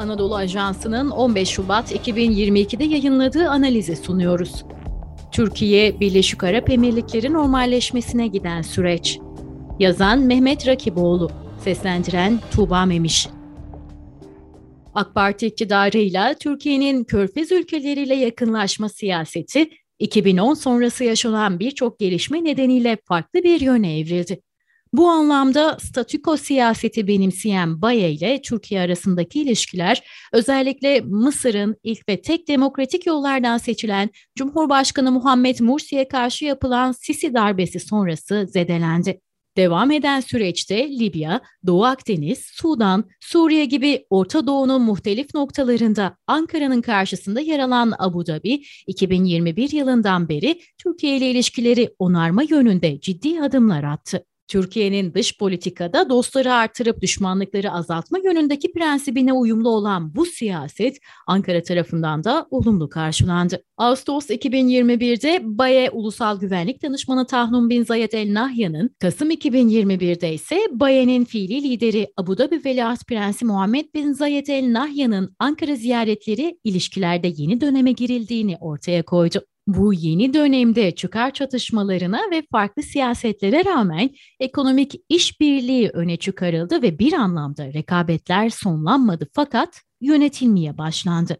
Anadolu Ajansı'nın 15 Şubat 2022'de yayınladığı analizi sunuyoruz. Türkiye, Birleşik Arap Emirlikleri normalleşmesine giden süreç. Yazan Mehmet Rakiboğlu, seslendiren Tuğba Memiş. AK Parti iktidarıyla Türkiye'nin körfez ülkeleriyle yakınlaşma siyaseti 2010 sonrası yaşanan birçok gelişme nedeniyle farklı bir yöne evrildi. Bu anlamda statüko siyaseti benimseyen Baye ile Türkiye arasındaki ilişkiler özellikle Mısır'ın ilk ve tek demokratik yollardan seçilen Cumhurbaşkanı Muhammed Mursi'ye karşı yapılan Sisi darbesi sonrası zedelendi. Devam eden süreçte Libya, Doğu Akdeniz, Sudan, Suriye gibi Orta Doğu'nun muhtelif noktalarında Ankara'nın karşısında yer alan Abu Dhabi, 2021 yılından beri Türkiye ile ilişkileri onarma yönünde ciddi adımlar attı. Türkiye'nin dış politikada dostları artırıp düşmanlıkları azaltma yönündeki prensibine uyumlu olan bu siyaset Ankara tarafından da olumlu karşılandı. Ağustos 2021'de Baye Ulusal Güvenlik Danışmanı Tahnun bin Zayed El Nahyan'ın, Kasım 2021'de ise Baye'nin fiili lideri Abu Dhabi Veliaht Prensi Muhammed bin Zayed El Nahyan'ın Ankara ziyaretleri ilişkilerde yeni döneme girildiğini ortaya koydu. Bu yeni dönemde çıkar çatışmalarına ve farklı siyasetlere rağmen ekonomik işbirliği öne çıkarıldı ve bir anlamda rekabetler sonlanmadı fakat yönetilmeye başlandı.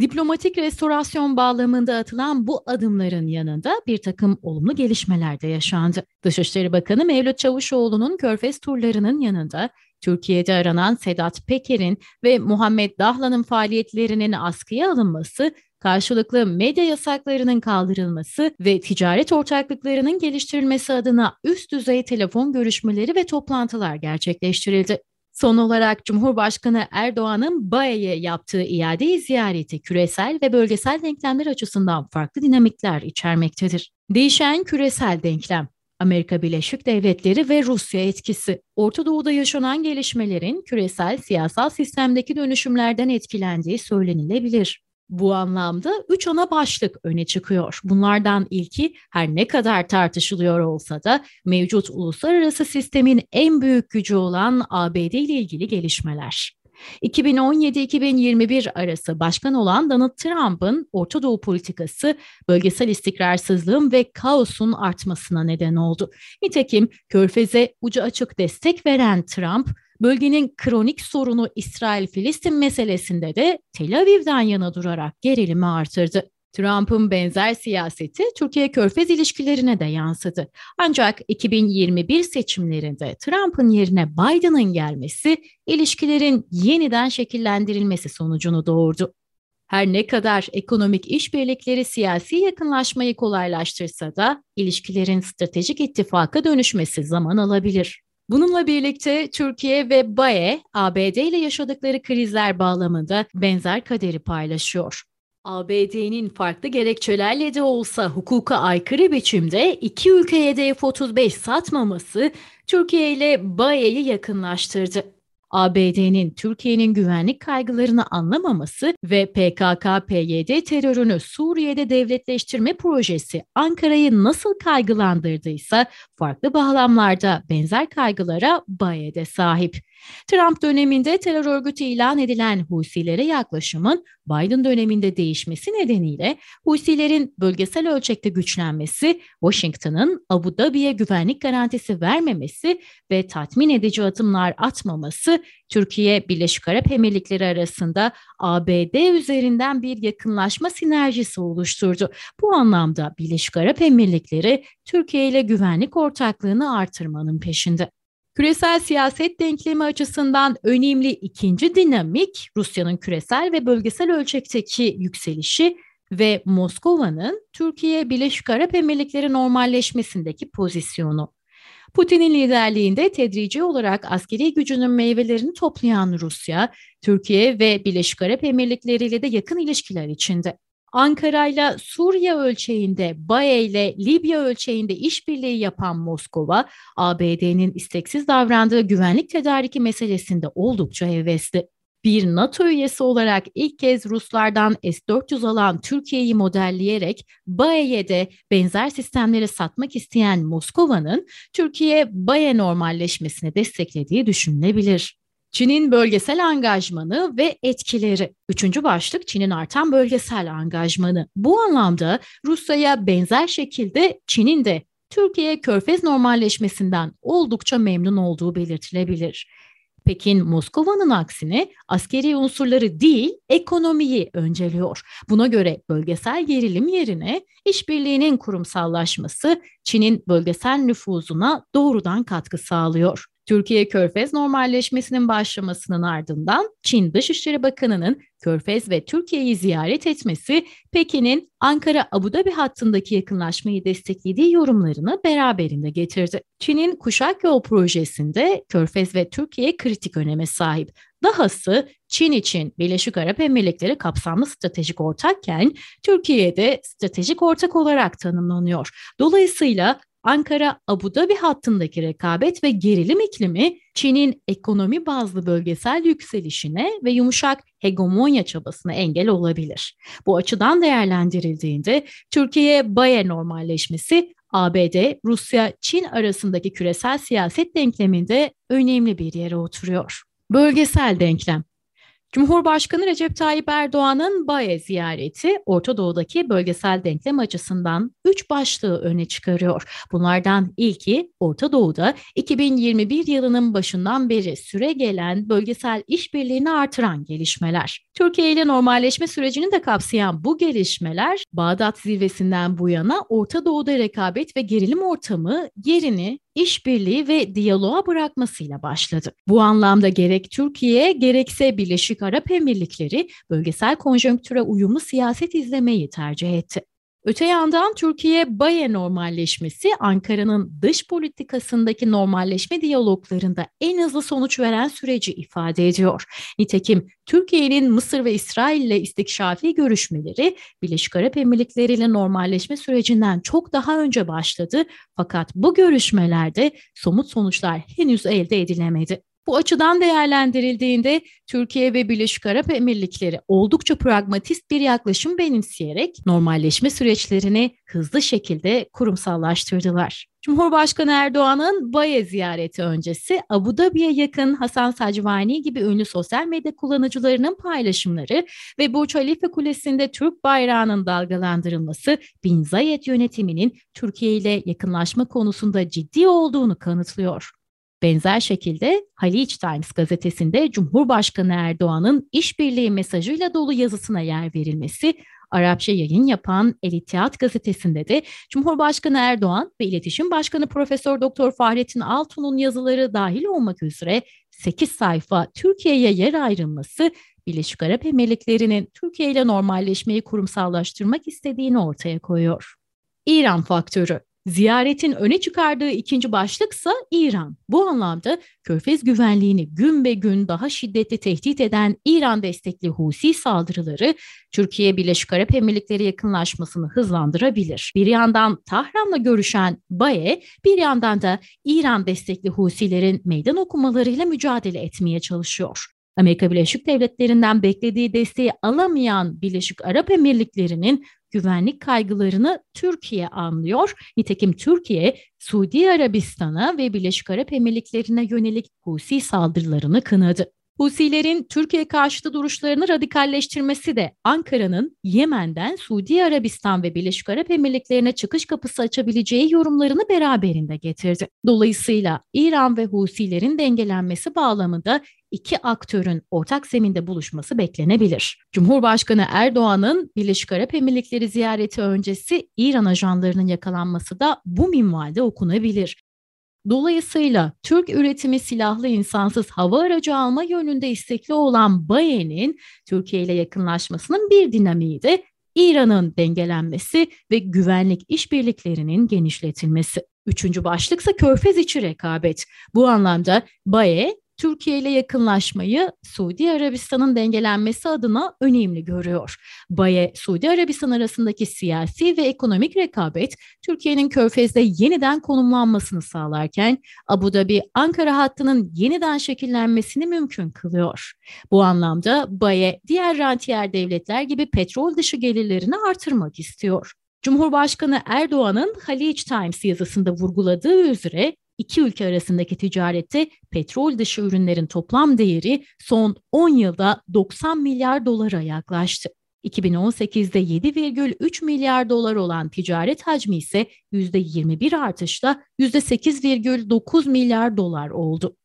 Diplomatik restorasyon bağlamında atılan bu adımların yanında bir takım olumlu gelişmeler de yaşandı. Dışişleri Bakanı Mevlüt Çavuşoğlu'nun Körfez turlarının yanında Türkiye'de aranan Sedat Peker'in ve Muhammed Dahlan'ın faaliyetlerinin askıya alınması karşılıklı medya yasaklarının kaldırılması ve ticaret ortaklıklarının geliştirilmesi adına üst düzey telefon görüşmeleri ve toplantılar gerçekleştirildi. Son olarak Cumhurbaşkanı Erdoğan'ın Baye'ye yaptığı iade ziyareti küresel ve bölgesel denklemler açısından farklı dinamikler içermektedir. Değişen küresel denklem Amerika Birleşik Devletleri ve Rusya etkisi. Orta Doğu'da yaşanan gelişmelerin küresel siyasal sistemdeki dönüşümlerden etkilendiği söylenilebilir. Bu anlamda üç ana başlık öne çıkıyor. Bunlardan ilki her ne kadar tartışılıyor olsa da mevcut uluslararası sistemin en büyük gücü olan ABD ile ilgili gelişmeler. 2017-2021 arası başkan olan Donald Trump'ın Orta Doğu politikası bölgesel istikrarsızlığın ve kaosun artmasına neden oldu. Nitekim Körfez'e ucu açık destek veren Trump, Bölgenin kronik sorunu İsrail-Filistin meselesinde de Tel Aviv'den yana durarak gerilimi artırdı. Trump'ın benzer siyaseti Türkiye-Körfez ilişkilerine de yansıdı. Ancak 2021 seçimlerinde Trump'ın yerine Biden'ın gelmesi ilişkilerin yeniden şekillendirilmesi sonucunu doğurdu. Her ne kadar ekonomik işbirlikleri siyasi yakınlaşmayı kolaylaştırsa da ilişkilerin stratejik ittifaka dönüşmesi zaman alabilir. Bununla birlikte Türkiye ve BAE, ABD ile yaşadıkları krizler bağlamında benzer kaderi paylaşıyor. ABD'nin farklı gerekçelerle de olsa hukuka aykırı biçimde iki ülkeye de F-35 satmaması Türkiye ile BAE'yi yakınlaştırdı. ABD'nin Türkiye'nin güvenlik kaygılarını anlamaması ve PKK-PYD terörünü Suriye'de devletleştirme projesi Ankara'yı nasıl kaygılandırdıysa farklı bağlamlarda benzer kaygılara BAE'de sahip. Trump döneminde terör örgütü ilan edilen Husilere yaklaşımın Biden döneminde değişmesi nedeniyle Husilerin bölgesel ölçekte güçlenmesi, Washington'ın Abu Dhabi'ye güvenlik garantisi vermemesi ve tatmin edici adımlar atmaması Türkiye Birleşik Arap Emirlikleri arasında ABD üzerinden bir yakınlaşma sinerjisi oluşturdu. Bu anlamda Birleşik Arap Emirlikleri Türkiye ile güvenlik ortaklığını artırmanın peşinde. Küresel siyaset denklemi açısından önemli ikinci dinamik Rusya'nın küresel ve bölgesel ölçekteki yükselişi ve Moskova'nın Türkiye Birleşik Arap Emirlikleri normalleşmesindeki pozisyonu. Putin'in liderliğinde tedrici olarak askeri gücünün meyvelerini toplayan Rusya, Türkiye ve Birleşik Arap Emirlikleri ile de yakın ilişkiler içinde. Ankara ile Suriye ölçeğinde, BAE ile Libya ölçeğinde işbirliği yapan Moskova, ABD'nin isteksiz davrandığı güvenlik tedariki meselesinde oldukça hevesli. Bir NATO üyesi olarak ilk kez Ruslardan S-400 alan Türkiye'yi modelleyerek BAE'ye de benzer sistemleri satmak isteyen Moskova'nın Türkiye-BAE normalleşmesini desteklediği düşünülebilir. Çin'in bölgesel angajmanı ve etkileri. Üçüncü başlık Çin'in artan bölgesel angajmanı. Bu anlamda Rusya'ya benzer şekilde Çin'in de Türkiye körfez normalleşmesinden oldukça memnun olduğu belirtilebilir. Pekin Moskova'nın aksine askeri unsurları değil ekonomiyi önceliyor. Buna göre bölgesel gerilim yerine işbirliğinin kurumsallaşması Çin'in bölgesel nüfuzuna doğrudan katkı sağlıyor. Türkiye Körfez normalleşmesinin başlamasının ardından Çin Dışişleri Bakanı'nın Körfez ve Türkiye'yi ziyaret etmesi Pekin'in Ankara-Abu Dhabi hattındaki yakınlaşmayı desteklediği yorumlarını beraberinde getirdi. Çin'in Kuşak Yol projesinde Körfez ve Türkiye kritik öneme sahip. Dahası Çin için Birleşik Arap Emirlikleri kapsamlı stratejik ortakken Türkiye'de stratejik ortak olarak tanımlanıyor. Dolayısıyla Ankara-Abu Dhabi hattındaki rekabet ve gerilim iklimi Çin'in ekonomi bazlı bölgesel yükselişine ve yumuşak hegemonya çabasına engel olabilir. Bu açıdan değerlendirildiğinde Türkiye-Baye normalleşmesi ABD, Rusya, Çin arasındaki küresel siyaset denkleminde önemli bir yere oturuyor. Bölgesel denklem Cumhurbaşkanı Recep Tayyip Erdoğan'ın Baye ziyareti Orta Doğu'daki bölgesel denklem açısından üç başlığı öne çıkarıyor. Bunlardan ilki Orta Doğu'da 2021 yılının başından beri süre gelen bölgesel işbirliğini artıran gelişmeler. Türkiye ile normalleşme sürecini de kapsayan bu gelişmeler Bağdat zirvesinden bu yana Orta Doğu'da rekabet ve gerilim ortamı yerini işbirliği ve diyaloğa bırakmasıyla başladı. Bu anlamda gerek Türkiye gerekse Birleşik Arap Emirlikleri bölgesel konjonktüre uyumlu siyaset izlemeyi tercih etti. Öte yandan Türkiye-Baye normalleşmesi Ankara'nın dış politikasındaki normalleşme diyaloglarında en hızlı sonuç veren süreci ifade ediyor. Nitekim Türkiye'nin Mısır ve İsrail ile istikşafi görüşmeleri Birleşik Arap Emirlikleri ile normalleşme sürecinden çok daha önce başladı fakat bu görüşmelerde somut sonuçlar henüz elde edilemedi. Bu açıdan değerlendirildiğinde Türkiye ve Birleşik Arap Emirlikleri oldukça pragmatist bir yaklaşım benimseyerek normalleşme süreçlerini hızlı şekilde kurumsallaştırdılar. Cumhurbaşkanı Erdoğan'ın Baye ziyareti öncesi Abu Dhabi'ye yakın Hasan Sacvani gibi ünlü sosyal medya kullanıcılarının paylaşımları ve Burç Halife Kulesi'nde Türk bayrağının dalgalandırılması Bin Zayed yönetiminin Türkiye ile yakınlaşma konusunda ciddi olduğunu kanıtlıyor. Benzer şekilde Haliç Times gazetesinde Cumhurbaşkanı Erdoğan'ın işbirliği mesajıyla dolu yazısına yer verilmesi, Arapça yayın yapan El İttihat gazetesinde de Cumhurbaşkanı Erdoğan ve İletişim Başkanı Profesör Doktor Fahrettin Altun'un yazıları dahil olmak üzere 8 sayfa Türkiye'ye yer ayrılması Birleşik Arap Emirlikleri'nin Türkiye ile normalleşmeyi kurumsallaştırmak istediğini ortaya koyuyor. İran faktörü Ziyaretin öne çıkardığı ikinci başlıksa İran. Bu anlamda Körfez güvenliğini gün be gün daha şiddetli tehdit eden İran destekli Husi saldırıları Türkiye Birleşik Arap Emirlikleri yakınlaşmasını hızlandırabilir. Bir yandan Tahran'la görüşen Baye, bir yandan da İran destekli Husilerin meydan okumalarıyla mücadele etmeye çalışıyor. Amerika Birleşik Devletleri'nden beklediği desteği alamayan Birleşik Arap Emirlikleri'nin güvenlik kaygılarını Türkiye anlıyor. Nitekim Türkiye, Suudi Arabistan'a ve Birleşik Arap Emirlikleri'ne yönelik Husi saldırılarını kınadı. Husilerin Türkiye karşıtı duruşlarını radikalleştirmesi de Ankara'nın Yemen'den Suudi Arabistan ve Birleşik Arap Emirlikleri'ne çıkış kapısı açabileceği yorumlarını beraberinde getirdi. Dolayısıyla İran ve Husilerin dengelenmesi bağlamında iki aktörün ortak zeminde buluşması beklenebilir. Cumhurbaşkanı Erdoğan'ın Birleşik Arap Emirlikleri ziyareti öncesi İran ajanlarının yakalanması da bu minvalde okunabilir. Dolayısıyla Türk üretimi silahlı insansız hava aracı alma yönünde istekli olan Baye'nin Türkiye ile yakınlaşmasının bir dinamiği de İran'ın dengelenmesi ve güvenlik işbirliklerinin genişletilmesi. Üçüncü başlıksa körfez içi rekabet. Bu anlamda Baye Türkiye ile yakınlaşmayı Suudi Arabistan'ın dengelenmesi adına önemli görüyor. Baye, Suudi Arabistan arasındaki siyasi ve ekonomik rekabet Türkiye'nin körfezde yeniden konumlanmasını sağlarken Abu Dhabi Ankara hattının yeniden şekillenmesini mümkün kılıyor. Bu anlamda Baye diğer rantiyer devletler gibi petrol dışı gelirlerini artırmak istiyor. Cumhurbaşkanı Erdoğan'ın Haliç Times yazısında vurguladığı üzere iki ülke arasındaki ticarette petrol dışı ürünlerin toplam değeri son 10 yılda 90 milyar dolara yaklaştı. 2018'de 7,3 milyar dolar olan ticaret hacmi ise %21 artışla %8,9 milyar dolar oldu.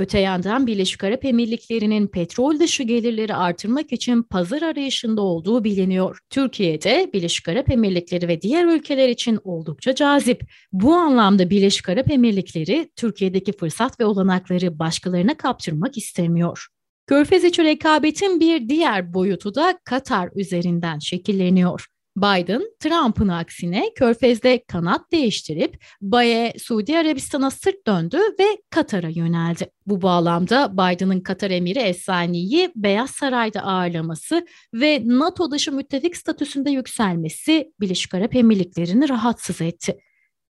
Öte yandan Birleşik Arap Emirlikleri'nin petrol dışı gelirleri artırmak için pazar arayışında olduğu biliniyor. Türkiye'de Birleşik Arap Emirlikleri ve diğer ülkeler için oldukça cazip. Bu anlamda Birleşik Arap Emirlikleri Türkiye'deki fırsat ve olanakları başkalarına kaptırmak istemiyor. Körfez içi rekabetin bir diğer boyutu da Katar üzerinden şekilleniyor. Biden, Trump'ın aksine Körfez'de kanat değiştirip Baye Suudi Arabistan'a sırt döndü ve Katar'a yöneldi. Bu bağlamda Biden'ın Katar emiri Esani'yi Beyaz Saray'da ağırlaması ve NATO dışı müttefik statüsünde yükselmesi Birleşik Arap Emirlikleri'ni rahatsız etti.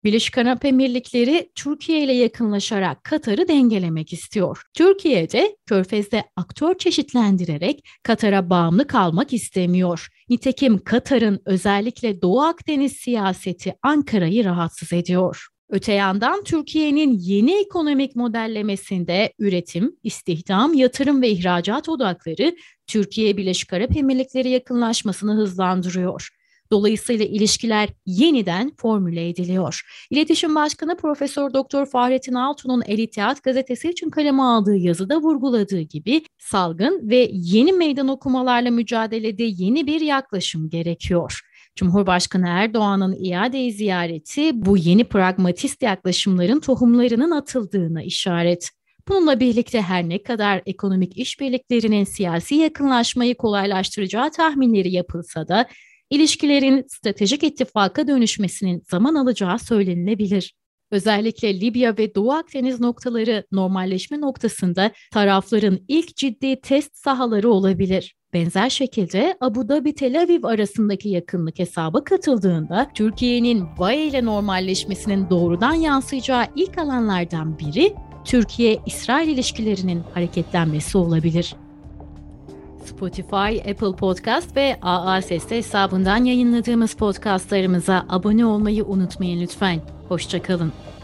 Birleşik Arap Emirlikleri Türkiye ile yakınlaşarak Katar'ı dengelemek istiyor. Türkiye de Körfez'de aktör çeşitlendirerek Katar'a bağımlı kalmak istemiyor. Nitekim Katar'ın özellikle Doğu Akdeniz siyaseti Ankara'yı rahatsız ediyor. Öte yandan Türkiye'nin yeni ekonomik modellemesinde üretim, istihdam, yatırım ve ihracat odakları Türkiye Birleşik Arap Emirlikleri yakınlaşmasını hızlandırıyor. Dolayısıyla ilişkiler yeniden formüle ediliyor. İletişim Başkanı Profesör Doktor Fahrettin Altun'un El İttihat gazetesi için kaleme aldığı yazıda vurguladığı gibi salgın ve yeni meydan okumalarla mücadelede yeni bir yaklaşım gerekiyor. Cumhurbaşkanı Erdoğan'ın iade ziyareti bu yeni pragmatist yaklaşımların tohumlarının atıldığına işaret. Bununla birlikte her ne kadar ekonomik işbirliklerinin siyasi yakınlaşmayı kolaylaştıracağı tahminleri yapılsa da ilişkilerin stratejik ittifaka dönüşmesinin zaman alacağı söylenilebilir. Özellikle Libya ve Doğu Akdeniz noktaları normalleşme noktasında tarafların ilk ciddi test sahaları olabilir. Benzer şekilde Abu Dhabi Tel Aviv arasındaki yakınlık hesaba katıldığında Türkiye'nin Baye ile normalleşmesinin doğrudan yansıyacağı ilk alanlardan biri Türkiye-İsrail ilişkilerinin hareketlenmesi olabilir. Spotify, Apple Podcast ve AA Ses'te hesabından yayınladığımız podcastlarımıza abone olmayı unutmayın lütfen. Hoşçakalın.